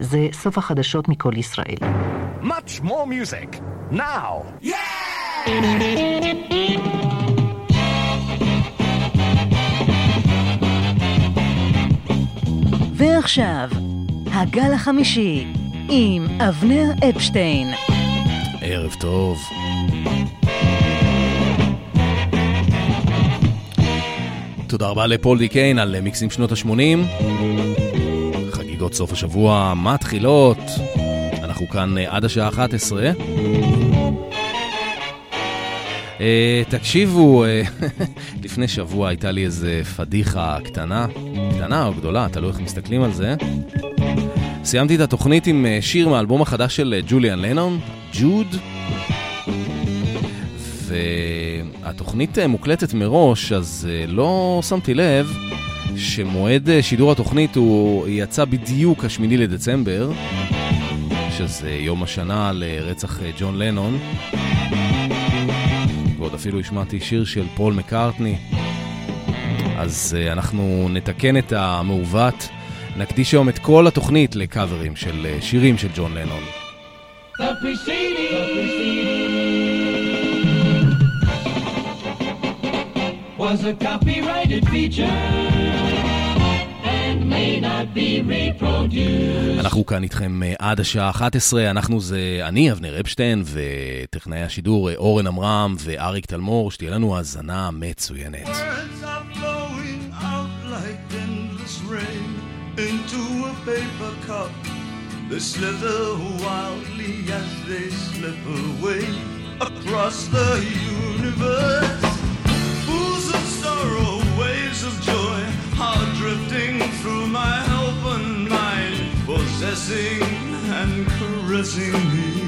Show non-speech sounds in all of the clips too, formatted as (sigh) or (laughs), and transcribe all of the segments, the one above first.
זה סוף החדשות מכל ישראל. Much more music, now! ועכשיו, הגל החמישי, עם אבנר אפשטיין. ערב טוב. תודה רבה לפול די קיין על מיקסים שנות ה-80. חגיגות סוף השבוע מתחילות. אנחנו כאן אה, עד השעה 11. Uh, תקשיבו, uh, (laughs) לפני שבוע הייתה לי איזה פדיחה קטנה, קטנה או גדולה, תלוי איך מסתכלים על זה. סיימתי את התוכנית עם uh, שיר מהאלבום החדש של ג'וליאן לנון, ג'וד, והתוכנית מוקלטת מראש, אז לא שמתי לב שמועד uh, שידור התוכנית הוא יצא בדיוק השמיני לדצמבר, שזה יום השנה לרצח uh, ג'ון לנון. ועוד אפילו השמעתי שיר של פול מקארטני. אז uh, אנחנו נתקן את המעוות, נקדיש היום את כל התוכנית לקאברים של שירים של ג'ון לנון. The was a copyrighted feature and may not be reproduced. אנחנו כאן איתכם uh, עד השעה 11, אנחנו זה אני, אבנר אפשטיין, וטכנאי השידור uh, אורן עמרם ואריק תלמור, שתהיה לנו האזנה מצוינת. Words are flowing out like endless rain into a paper cup. They slither wildly as they slip away across the universe. And caressing me.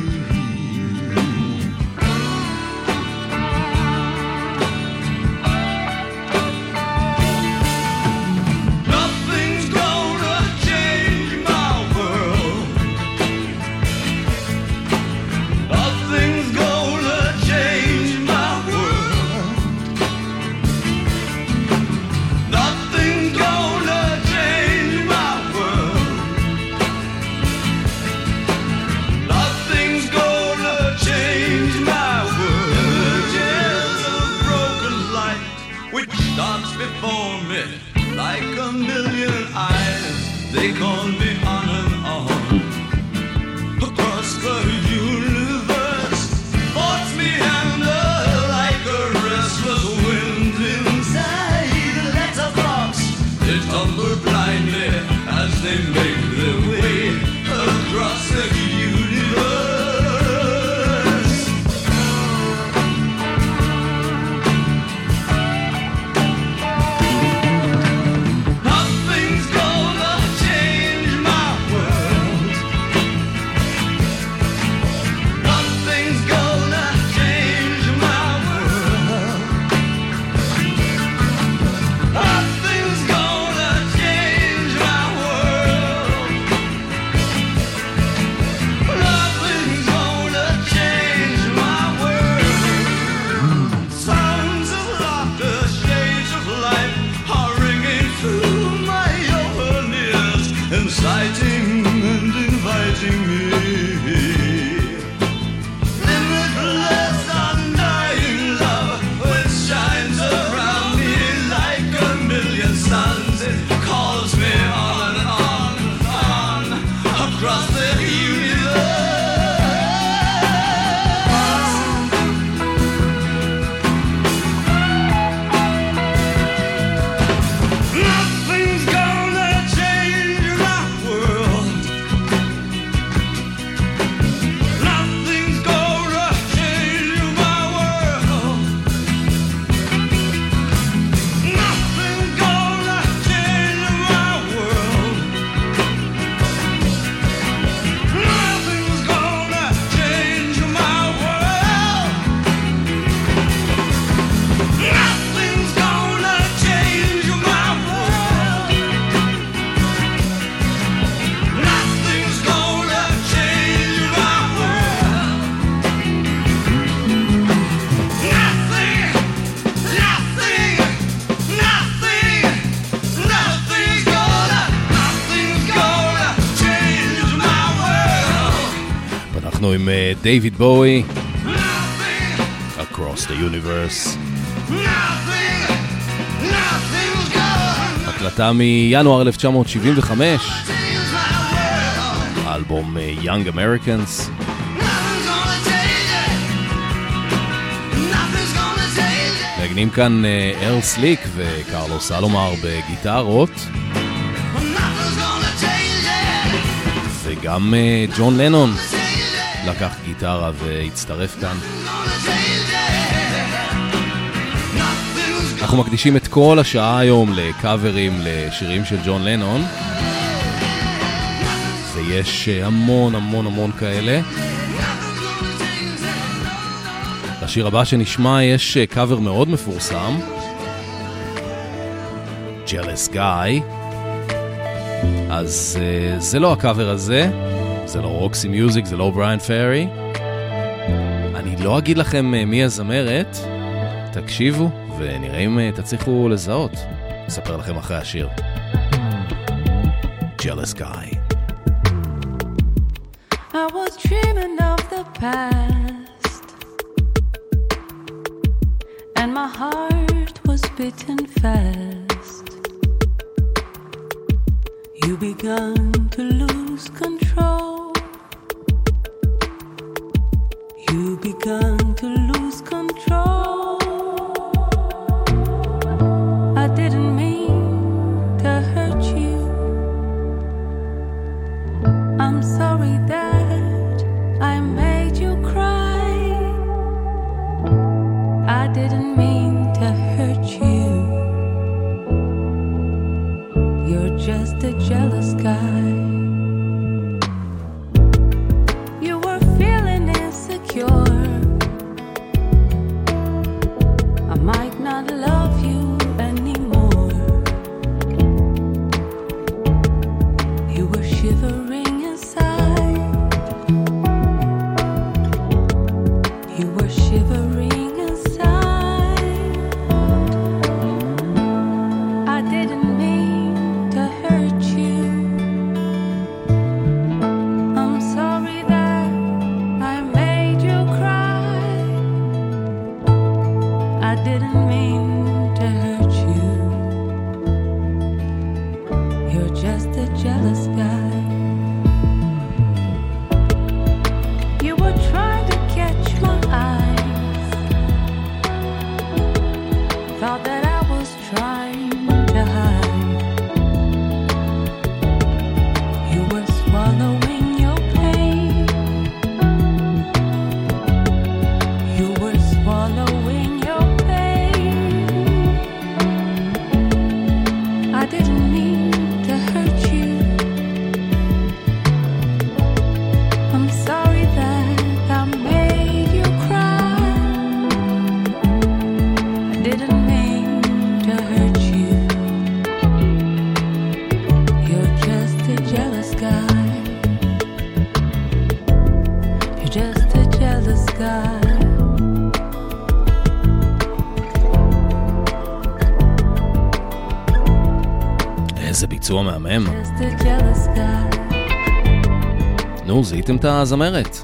דייוויד בואי, Across the Universe. הקלטה מינואר 1975, האלבום Young Americans. מנגנים כאן ארל סליק וקרלוס סלומר בגיטרות. וגם ג'ון לנון לקח גיטרה והצטרף כאן. אנחנו מקדישים את כל השעה היום לקאברים לשירים של ג'ון לנון. ויש המון המון המון כאלה. לשיר הבא שנשמע יש קאבר מאוד מפורסם. Jealous Guy. אז uh, זה לא הקאבר הזה, זה לא רוקסי מיוזיק, זה לא בריאן פרי. אני לא אגיד לכם uh, מי הזמרת, תקשיבו ונראה אם uh, תצליחו לזהות. אספר לכם אחרי השיר. Jealous Guy. I was dreaming of the past, and my heart was beating fast. You began to lose control. 等 ביצוע מהמם. נו, זיהיתם את הזמרת.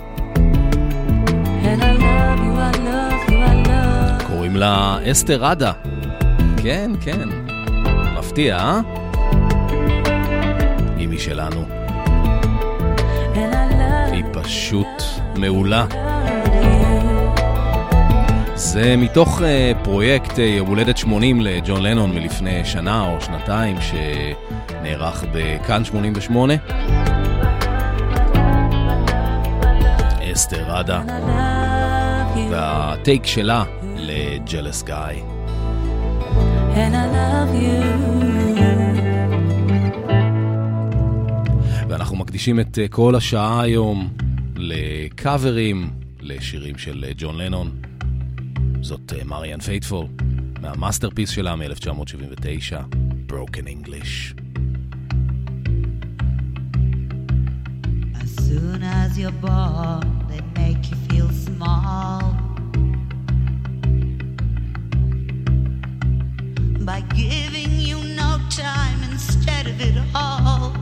קוראים לה אסתר עדה. כן, כן. מפתיע, אה? היא משלנו. היא פשוט מעולה. זה מתוך uh, פרויקט uh, יום הולדת 80 לג'ון לנון מלפני שנה או שנתיים שנערך בכאן 88. אסתר עדה. וה take שלה לג'לס you. ואנחנו מקדישים את אה, כל השעה היום לקאברים לשירים של אה, ג'ון לנון. זאת אה, מריאן פייטפול, מהמאסטרפיס שלה מ-1979, Broken English. As you're born, they make you feel small. By giving you no time instead of it all.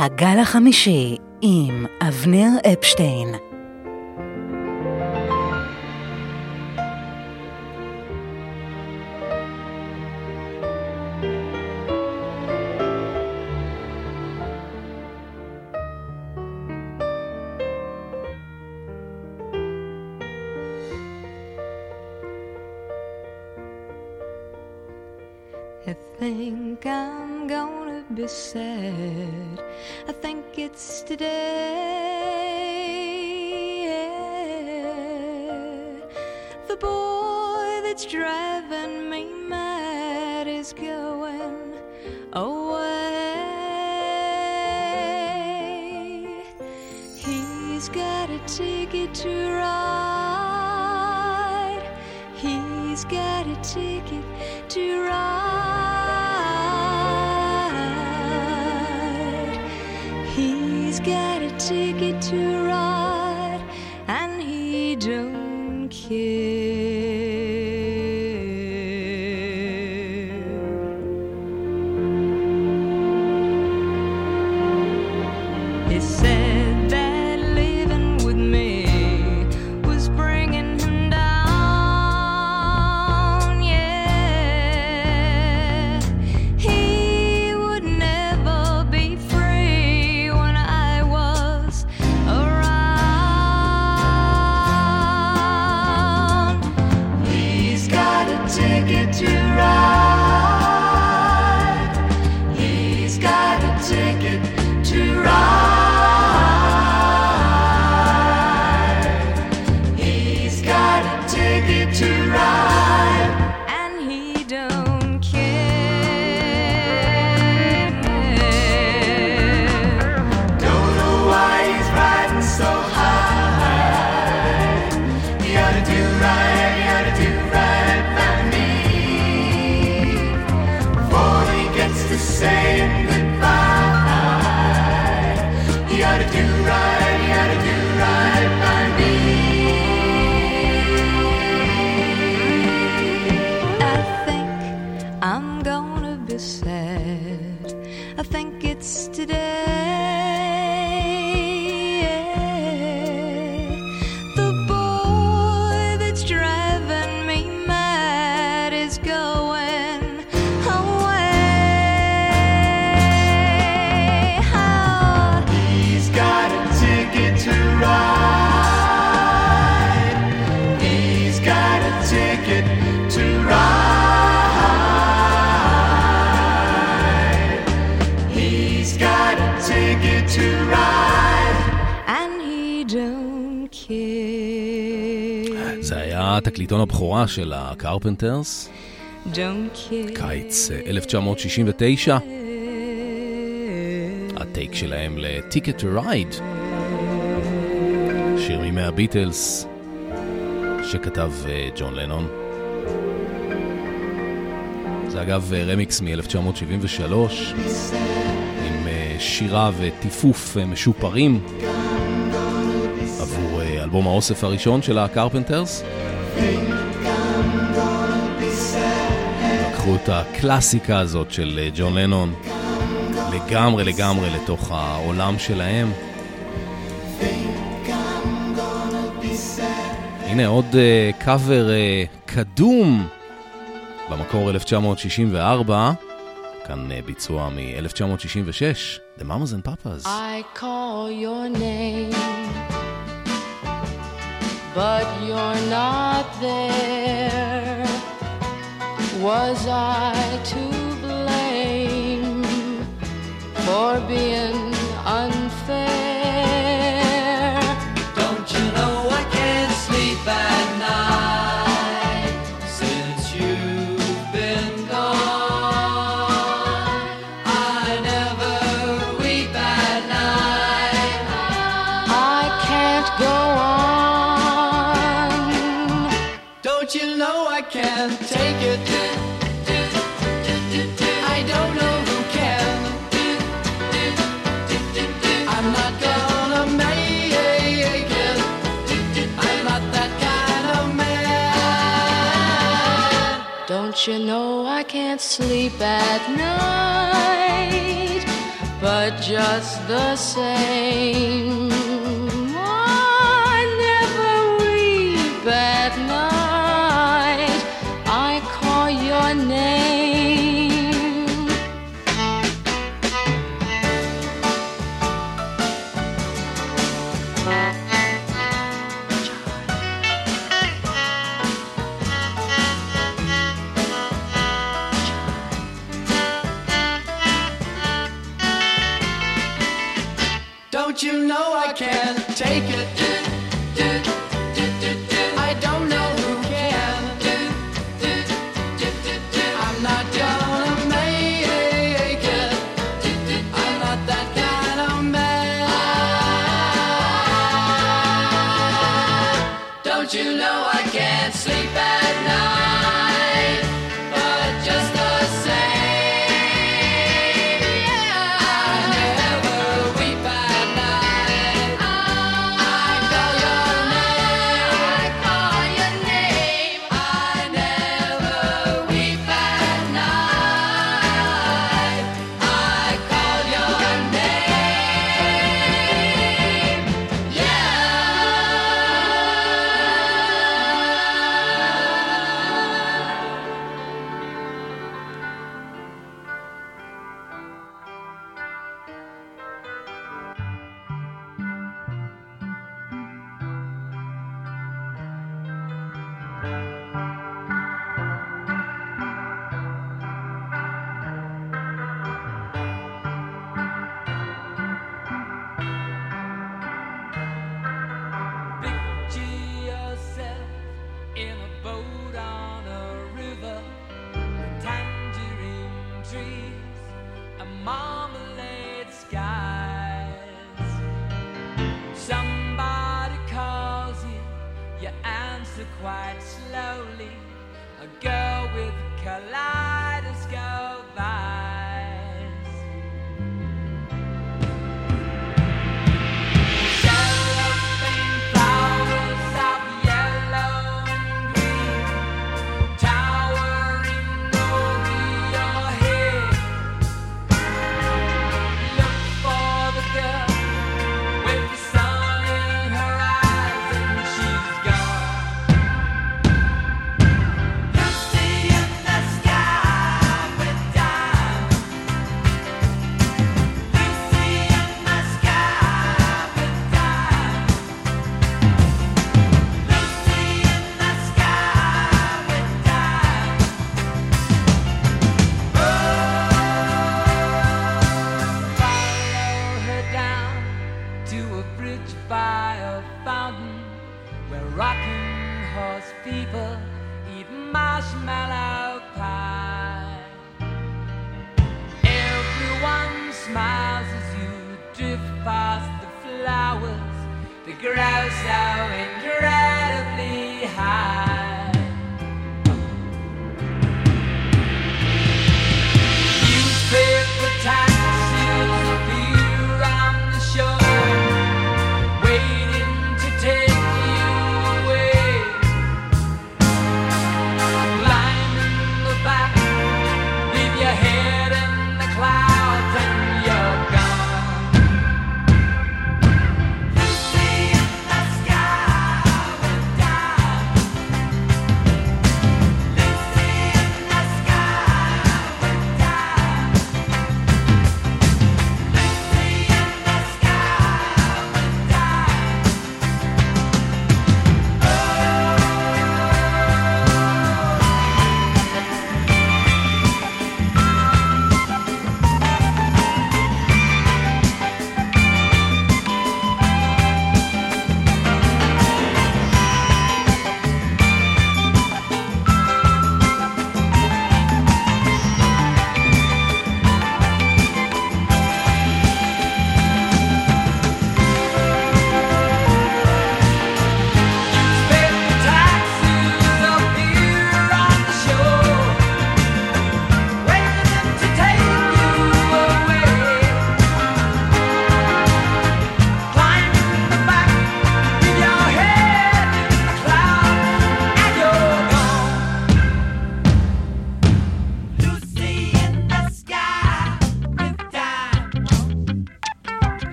הגל החמישי עם אבנר אפשטיין. הבכורה של הקרפנטרס. קיץ אה, 1969. הטייק שלהם ל-Ticket to Ride. שיר מימי הביטלס שכתב אה, ג'ון לנון. זה אגב אה, רמיקס מ-1973 עם שירה וטיפוף משופרים עבור אלבום האוסף הראשון של הקרפנטרס. Hey. לקחו את הקלאסיקה הזאת של אה, ג'ון לנון לגמרי לגמרי לתוך העולם שלהם. הנה עוד אה, קאבר uh, אה, קדום במקור 1964, כאן uh, ביצוע מ-1966, The Mamas and Papas. I call your name, but you're not there. was I to blame for being unfaithful? sleep at night, but just the same.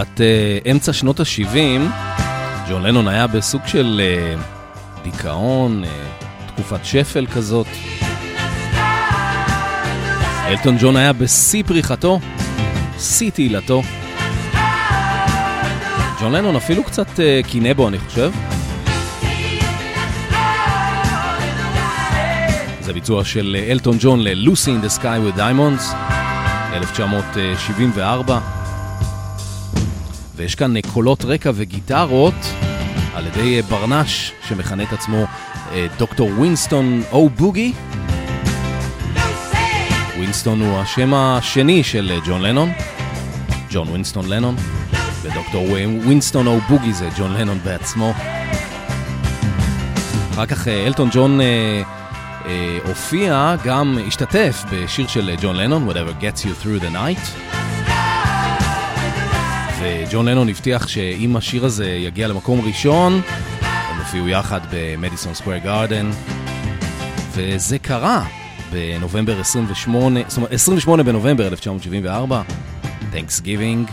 לקראת אה, אמצע שנות ה-70, ג'ון לנון היה בסוג של אה, דיכאון, אה, תקופת שפל כזאת. אלטון ג'ון היה בשיא פריחתו, שיא תהילתו. ג'ון לנון אפילו קצת קינא בו, אני חושב. זה ביצוע של אלטון ג'ון ל-Lucy in the Sky with Diamonds, 1974. ויש כאן אה, קולות רקע וגיטרות על ידי אה, ברנש שמכנה את עצמו אה, דוקטור ווינסטון או בוגי. ווינסטון הוא השם השני של ג'ון לנון, ג'ון ווינסטון לנון, ודוקטור ווי- ווינסטון או בוגי זה ג'ון לנון בעצמו. אחר כך אלטון ג'ון אה, אה, הופיע, גם השתתף בשיר של ג'ון לנון, Whatever Gets You Through the Night. וג'ון לנון הבטיח שאם השיר הזה יגיע למקום ראשון, הם הופיעו יחד במדיסון סקוויר גארדן, וזה קרה בנובמבר 28, זאת אומרת 28 בנובמבר 1974, Thanks Giving.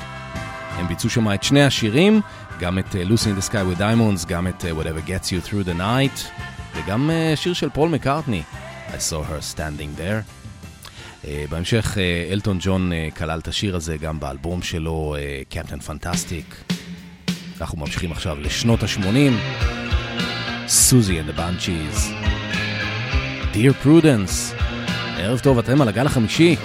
הם ביצעו שם את שני השירים, גם את uh, Lucy in the Sky with Diamonds, גם את uh, Whatever Gets You Through the Night, וגם uh, שיר של פול מקארטני, I saw her standing there. Uh, בהמשך uh, אלטון ג'ון uh, כלל את השיר הזה גם באלבום שלו, קפטן פנטסטיק. אנחנו ממשיכים עכשיו לשנות ה-80, סוזי the Bunchies. Dear Prudence, ערב טוב, אתם על הגל החמישי.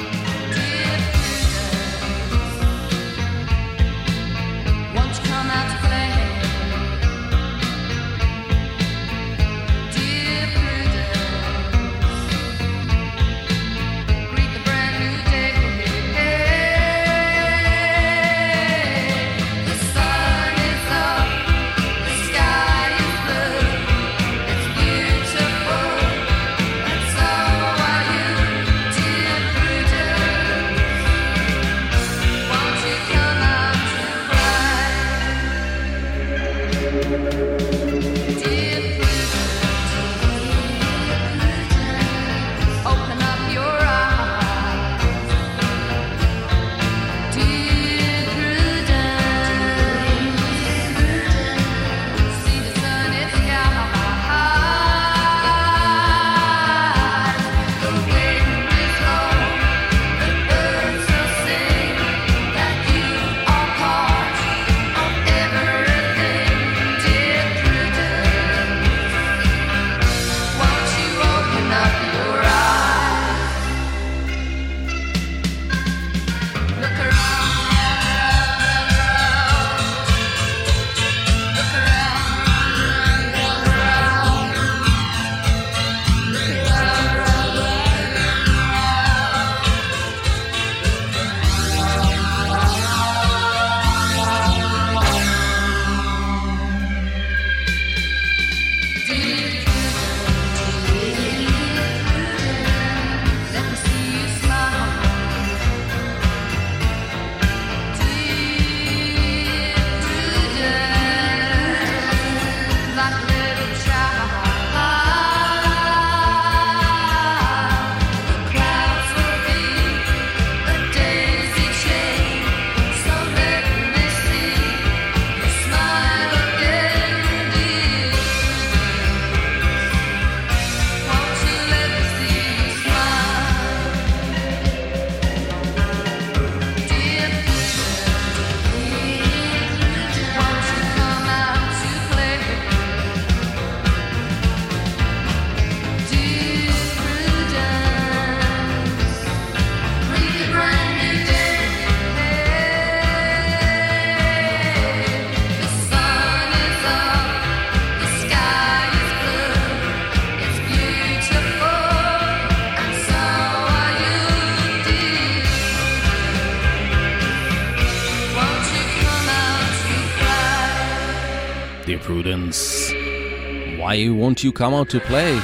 Won't you come out to play?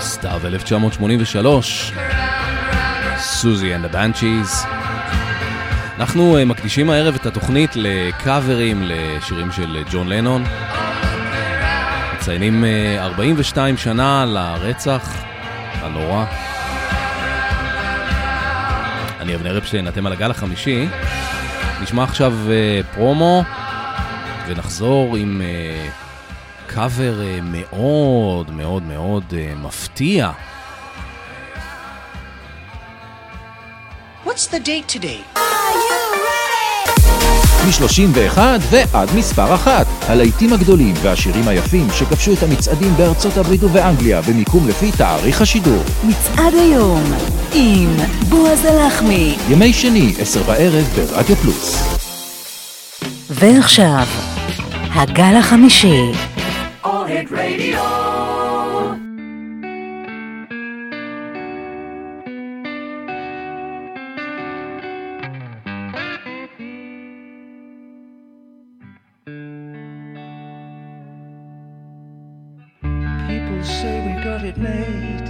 סתיו 1983. סוזי the Banshees. אנחנו אה, מקדישים הערב את התוכנית לקאברים לשירים של ג'ון לנון. מציינים אה, 42 שנה לרצח הנורא. אני אבנר אפשטיין, אתם על הגל החמישי. נשמע עכשיו אה, פרומו ונחזור עם אה, קאבר אה, מאוד מאוד מאוד אה, מפתיע. What's the date today? מ-31 ועד מספר אחת. הלהיטים הגדולים והשירים היפים שכבשו את המצעדים בארצות הברית ובאנגליה במיקום לפי תאריך השידור. מצעד היום עם בועז הלחמי. ימי שני, עשר בערב ברדיו פלוס. ועכשיו, הגל החמישי. Hit Radio. it made.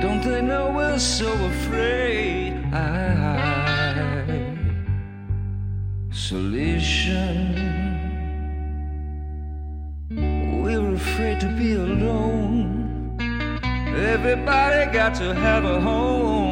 Don't they know we're so afraid? I solution. To be alone. Everybody got to have a home.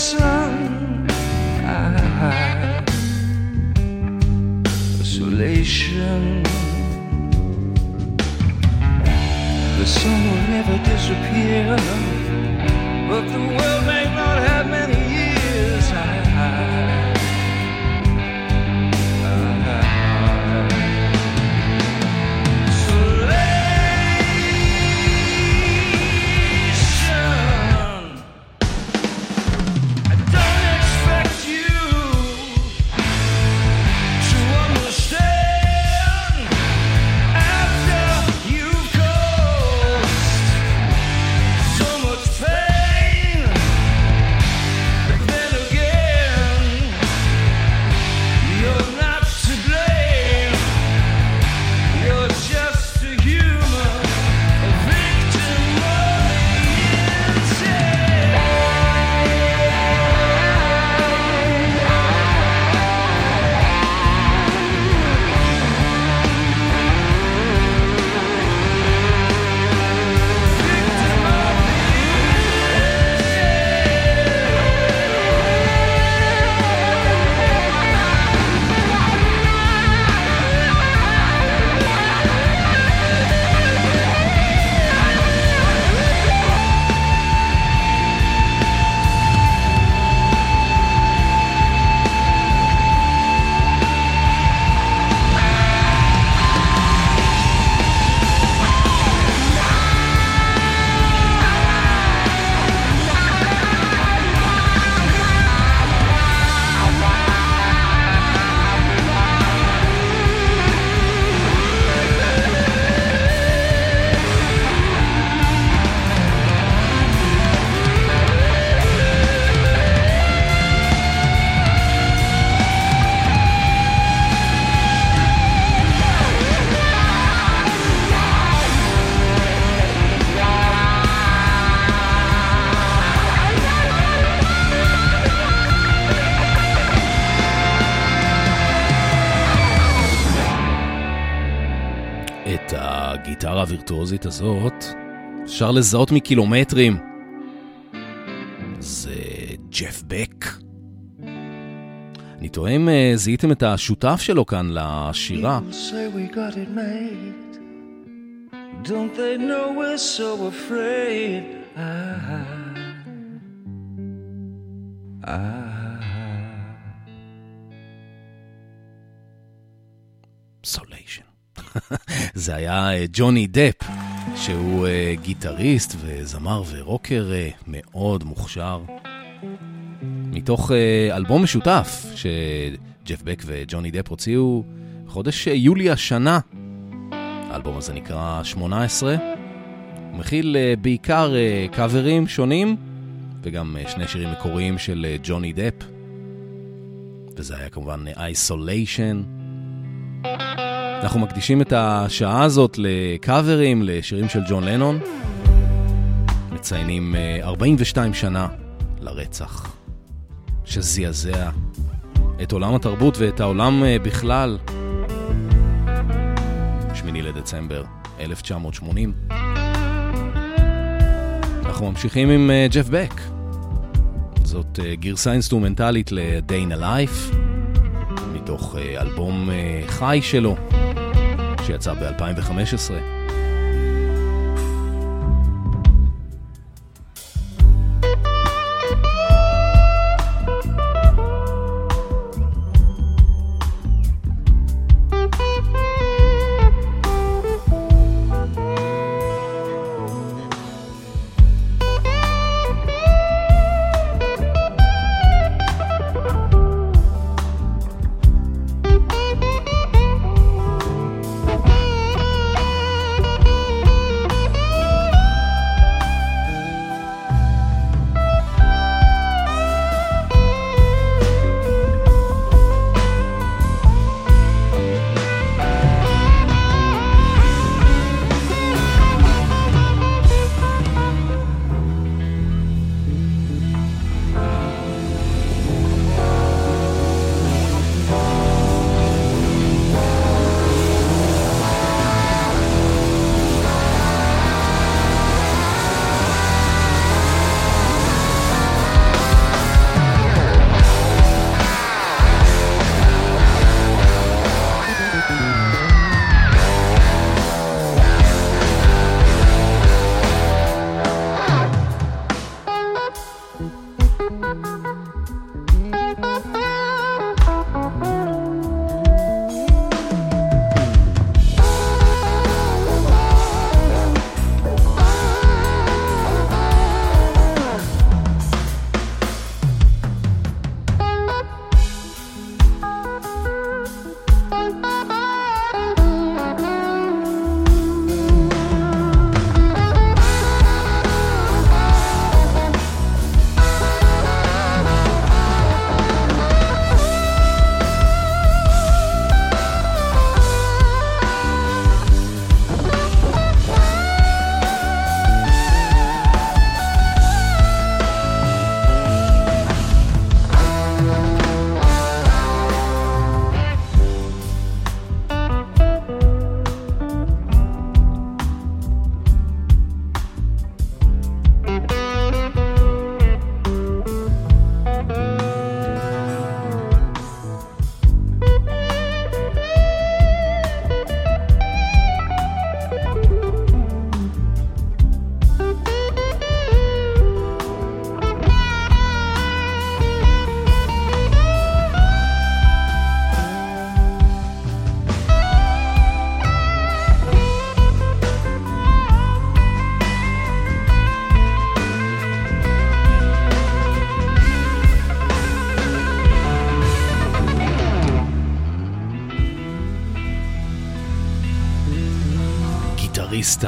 Sun. Isolation. The sun will never disappear, but the world הווירטואוזית הזאת אפשר לזהות מקילומטרים. זה ג'ף בק. אני תוהה אם אה, זיהיתם את השותף שלו כאן לשירה. Don't they know we're so afraid? Ah, ah. Isolation. (laughs) זה היה אה, ג'וני דפ, שהוא אה, גיטריסט וזמר ורוקר אה, מאוד מוכשר. מתוך אלבום משותף שג'ף בק וג'וני דפ הוציאו חודש יולי השנה. האלבום הזה נקרא 18. הוא מכיל בעיקר קאברים שונים, וגם שני שירים מקוריים של ג'וני דפ. וזה היה כמובן Isolation. אנחנו מקדישים את השעה הזאת לקאברים, לשירים של ג'ון לנון. מציינים אה, 42 שנה לרצח, שזעזע את עולם התרבות ואת העולם אה, בכלל. שמיני לדצמבר 1980. אנחנו ממשיכים עם אה, ג'ף בק. זאת אה, גרסה אינסטרומנטלית ל-Day in a Life, מתוך אה, אלבום אה, חי שלו, שיצא ב-2015.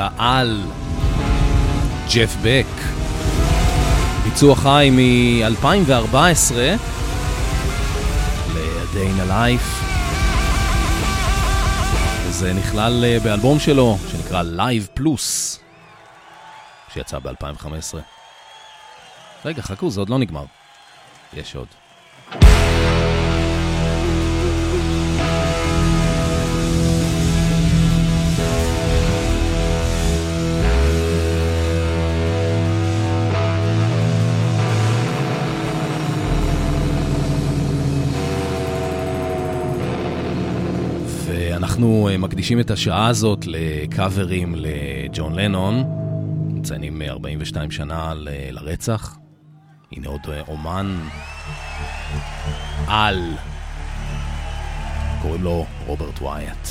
העל, ג'ף בק. ביצוע חי מ-2014 ל-A Day in a Life. וזה נכלל אה, באלבום שלו שנקרא Live Plus, שיצא ב-2015. רגע, חכו, זה עוד לא נגמר. יש עוד. אנחנו אה, מקדישים את השעה הזאת לקאברים לג'ון לנון, מציינים אה, 42 שנה ל- לרצח. הנה עוד אה, אומן על, קוראים לו רוברט ווייט.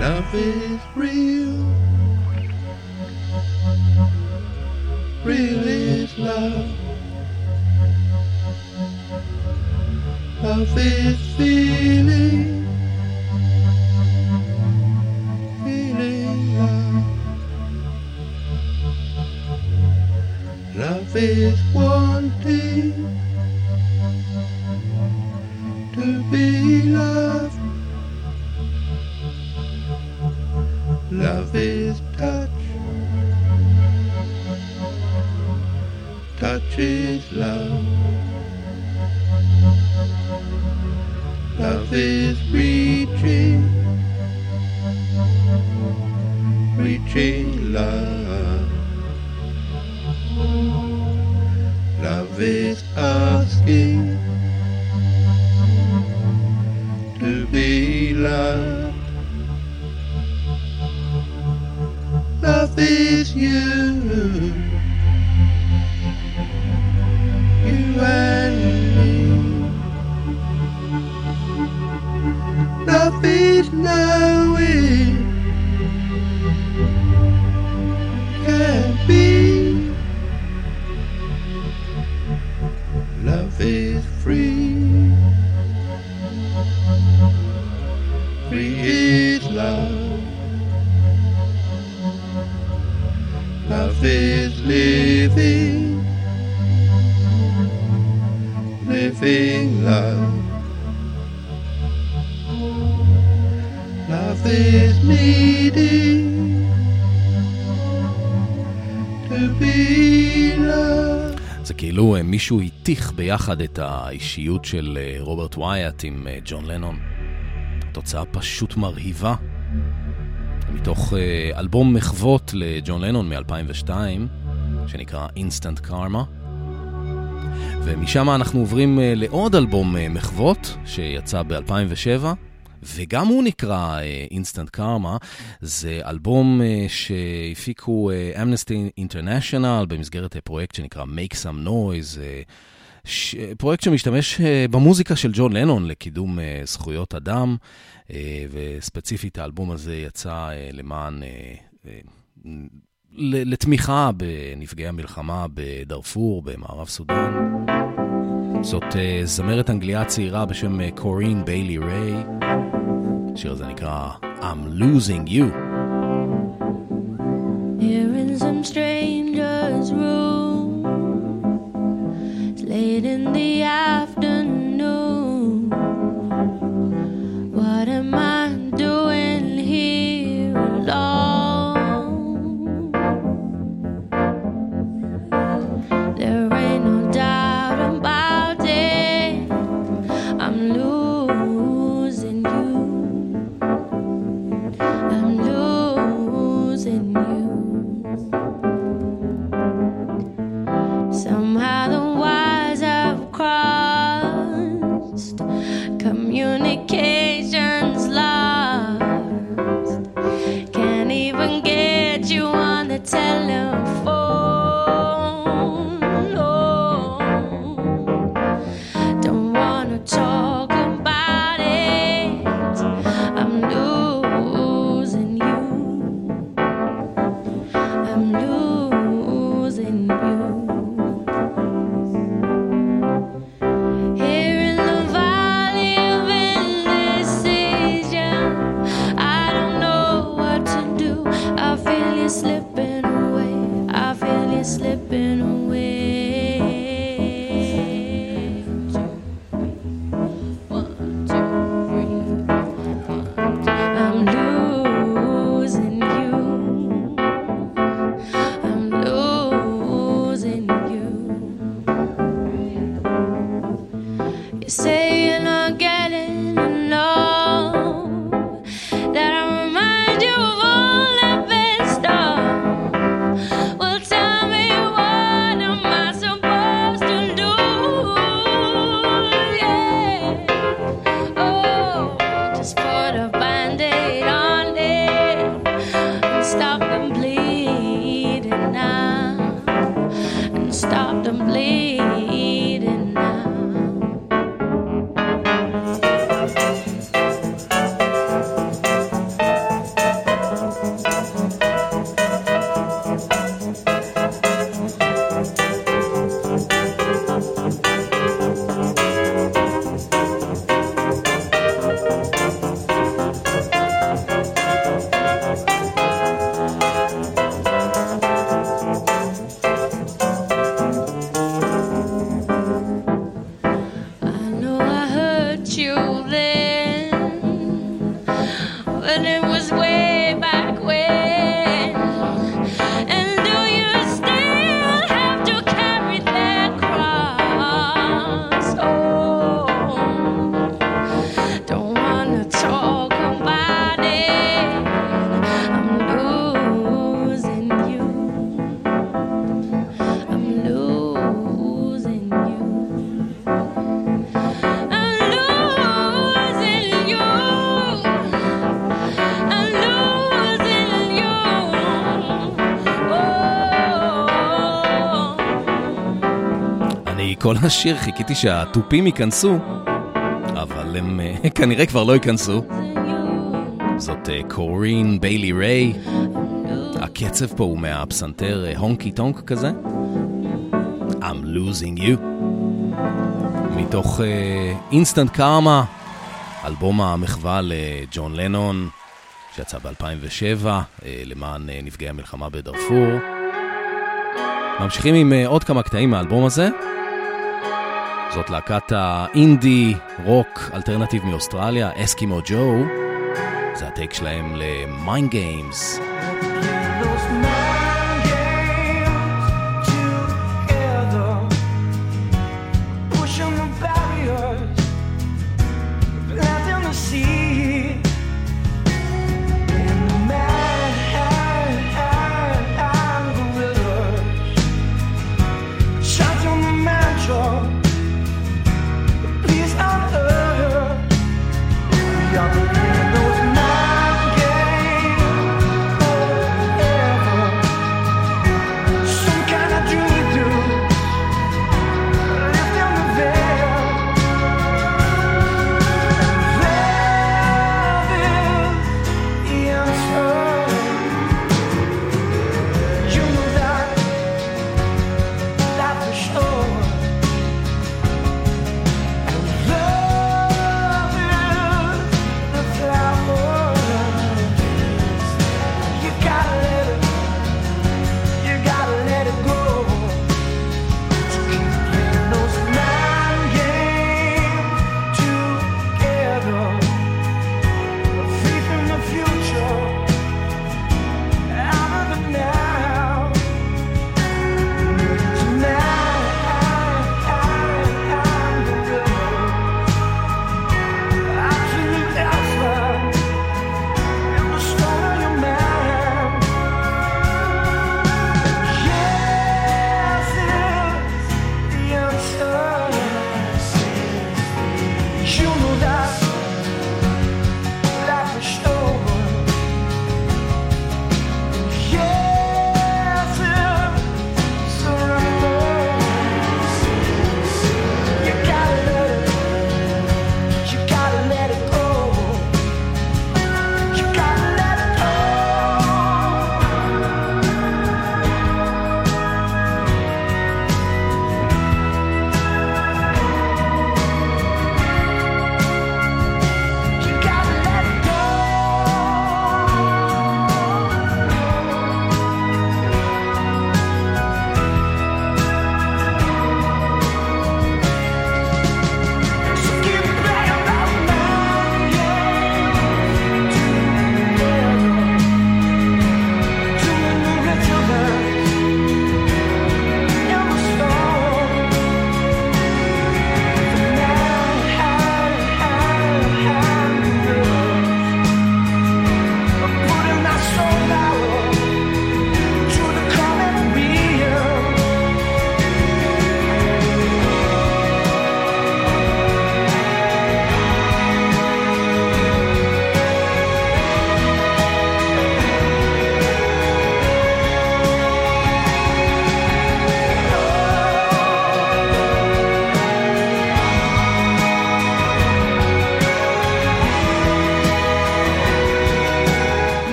Love is real. Real is love. Love is. Feeling is wanting to be loved. Love is touch. Touch is love. Love is reaching. Reaching love. זה כאילו אה, מישהו התיך ביחד את האישיות של אה, רוברט ווייט עם אה, ג'ון לנון. תוצאה פשוט מרהיבה. מתוך אלבום מחוות לג'ון לנון מ-2002, שנקרא Instant Karma. ומשם אנחנו עוברים לעוד אלבום מחוות, שיצא ב-2007, וגם הוא נקרא אה, Instant Karma. זה אלבום אה, שהפיקו אה, Amnesty International במסגרת אה, פרויקט שנקרא Make Some Noise. אה, ש... פרויקט שמשתמש אה, במוזיקה של ג'ון לנון לקידום אה, זכויות אדם, אה, וספציפית האלבום הזה יצא אה, למען, אה, ל- לתמיכה בנפגעי המלחמה בדארפור, במערב סודאן. זאת אה, זמרת אנגליה צעירה בשם אה, קורין ביילי ריי. השיר הזה נקרא I'm Losing You. כל השיר חיכיתי שהתופים ייכנסו, אבל הם אה, (laughs) כנראה כבר לא ייכנסו. זאת אה, קורין ביילי ריי. הקצב פה הוא מהפסנתר אה, honky tonk כזה. I'm losing you. מתוך Instant אה, Karma, אלבום המחווה לג'ון לנון, שיצא ב-2007 אה, למען אה, נפגעי המלחמה בדארפור. ממשיכים עם אה, עוד כמה קטעים מהאלבום הזה. זאת להקת האינדי רוק alternative מאוסטרליה, אסקימו ג'ו. זה ה take שלהם ל Mind Games. Mind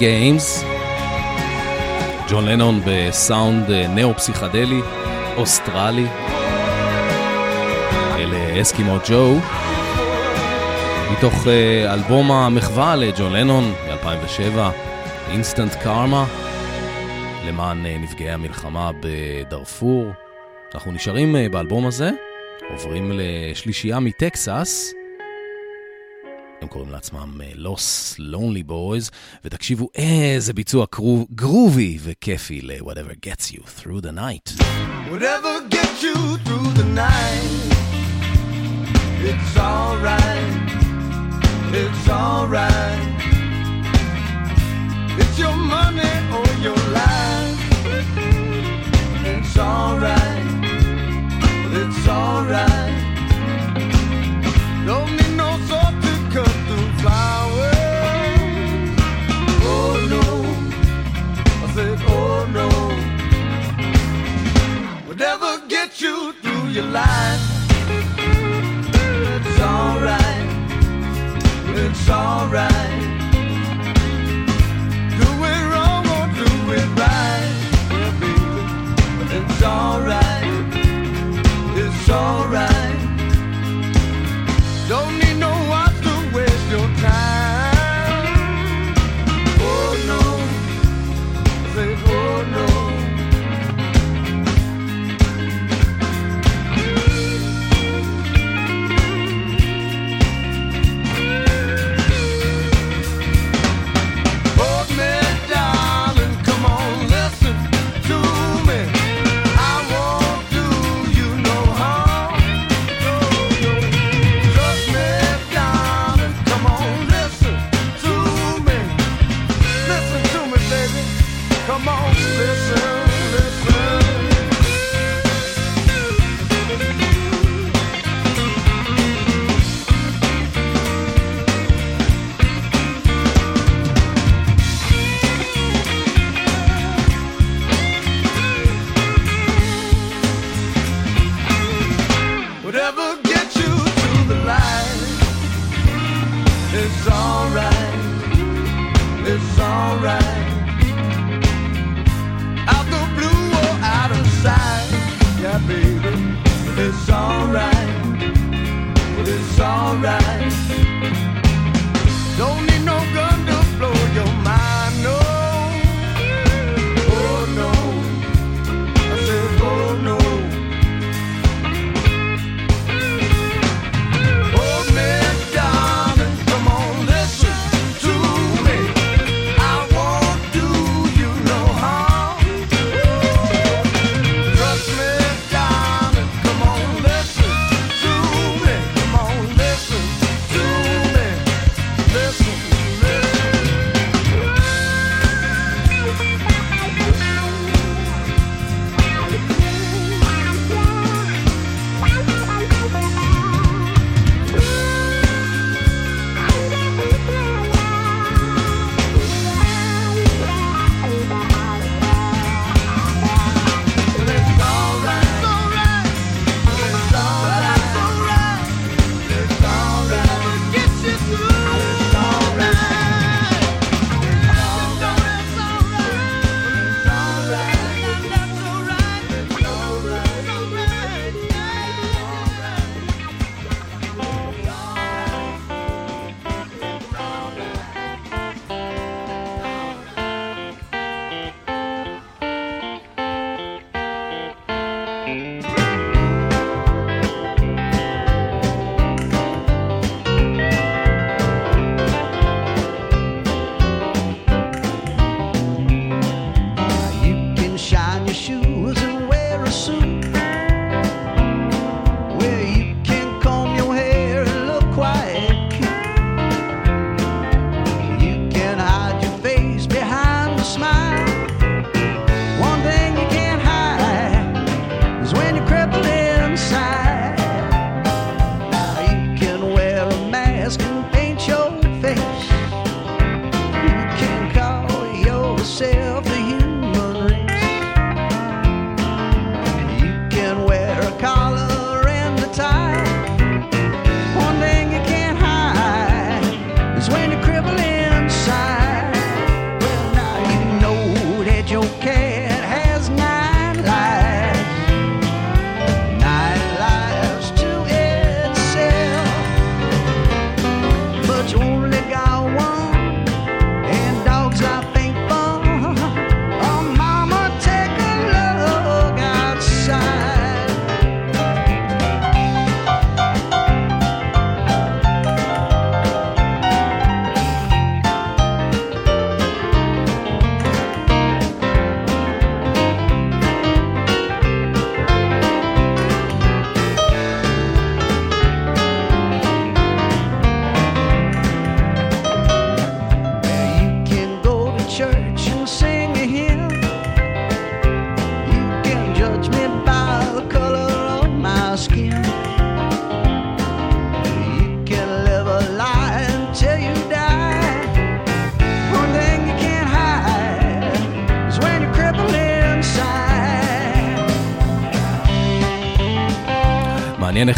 Games. ג'ון לנון בסאונד אה, נאו-פסיכדלי, אוסטרלי. אלה אסקימו ג'ו. מתוך אה, אלבום המחווה לג'ון לנון מ-2007, Instant Karma, למען אה, נפגעי המלחמה בדארפור. אנחנו נשארים באלבום הזה, עוברים לשלישייה מטקסס. הם קוראים לעצמם לוס לונלי בויז, ותקשיבו איזה ביצוע גרובי וכיפי ל-whatever gets you through the night. Whatever gets you through the night, it's alright, it's alright. It's your money or your life, it's alright, it's alright. your life. It's alright, it's alright. Do it wrong or do it right, baby. It's alright.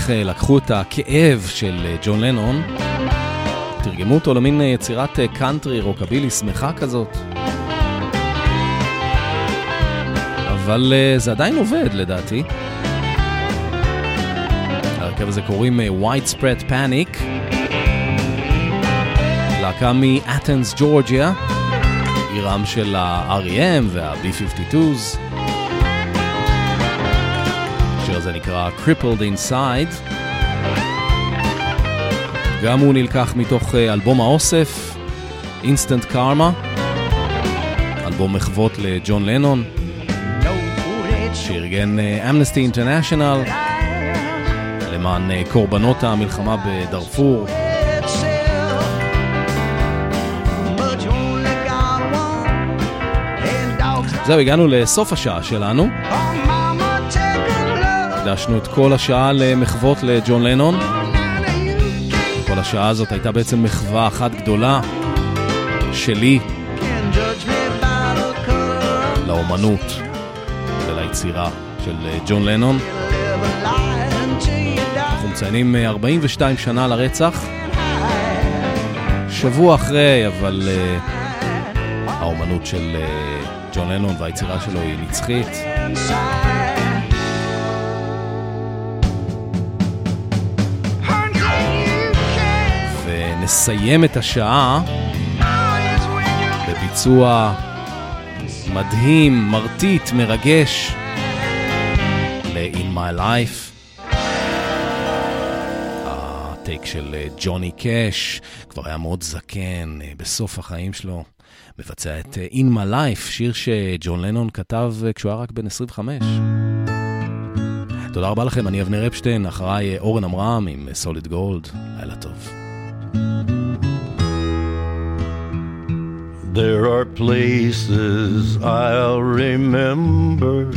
איך אה, לקחו את הכאב של אה, ג'ון לנון, תרגמו אותו למין אה, יצירת קאנטרי רוקבילי שמחה כזאת. אבל זה עדיין עובד לדעתי. להרכב הזה קוראים Widespread Panic, להקה מאתנס ג'ורג'יה, עירם של ה-REM וה-B-52's. נקרא Crippled Inside. גם הוא נלקח מתוך אה, אלבום האוסף, Instant Karma, אלבום מחוות לג'ון לנון, שארגן אמנסטי אינטרנשיונל למען אה, קורבנות המלחמה בדארפור. זהו, הגענו לסוף השעה שלנו. הקדשנו את כל השעה למחוות לג'ון לנון. כל השעה הזאת הייתה בעצם מחווה אחת גדולה שלי לאומנות וליצירה של אה, ג'ון לנון. אנחנו מציינים אה, 42 שנה לרצח. שבוע אחרי, אבל uh, האומנות של uh, ג'ון לנון והיצירה שלו היא נצחית. ונסיים את השעה בביצוע מדהים, מרטיט, מרגש ל-In My Life. הטייק של אה, ג'וני קאש, כבר היה מאוד זקן אה, בסוף החיים שלו, מבצע את אה, In My Life, שיר שג'ון לנון כתב כשהוא היה רק בן 25. תודה רבה לכם, אני אבנר אפשטיין, אחריי אורן עמרם עם סוליד גולד, לילה טוב. There are places I'll remember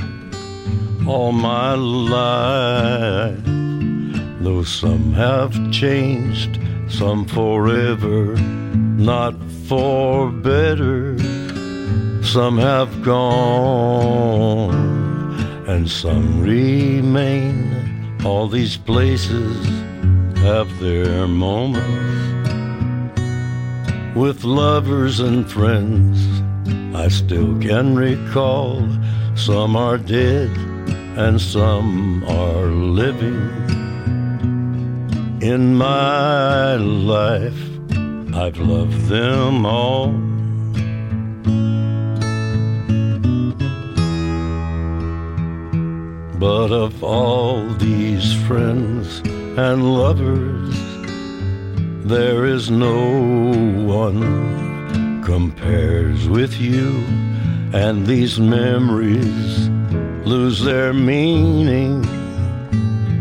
all my life. Though some have changed, some forever, not for better. Some have gone, and some remain. All these places have their moments with lovers and friends. I still can recall some are dead and some are living. In my life, I've loved them all. But of all these friends and lovers, there is no one compares with you, and these memories lose their meaning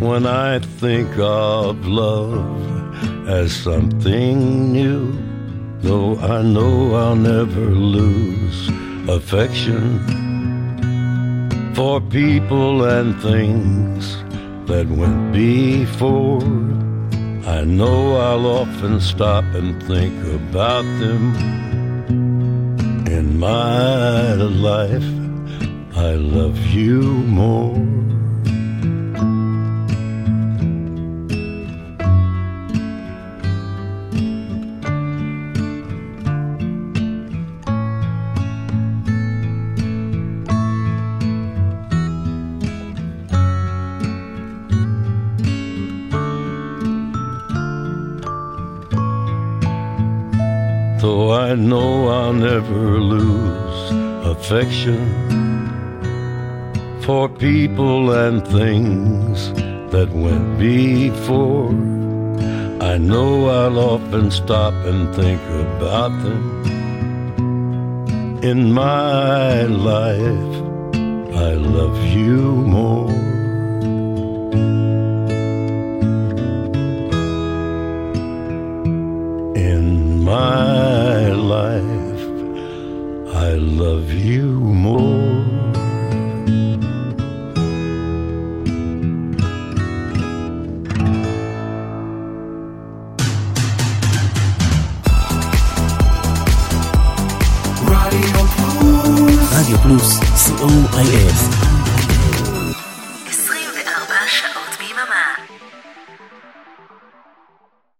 when I think of love as something new. Though I know I'll never lose affection for people and things that went before. I know I'll often stop and think about them. In my life, I love you more. Never lose affection for people and things that went before. I know I'll often stop and think about them. In my life, I love you more.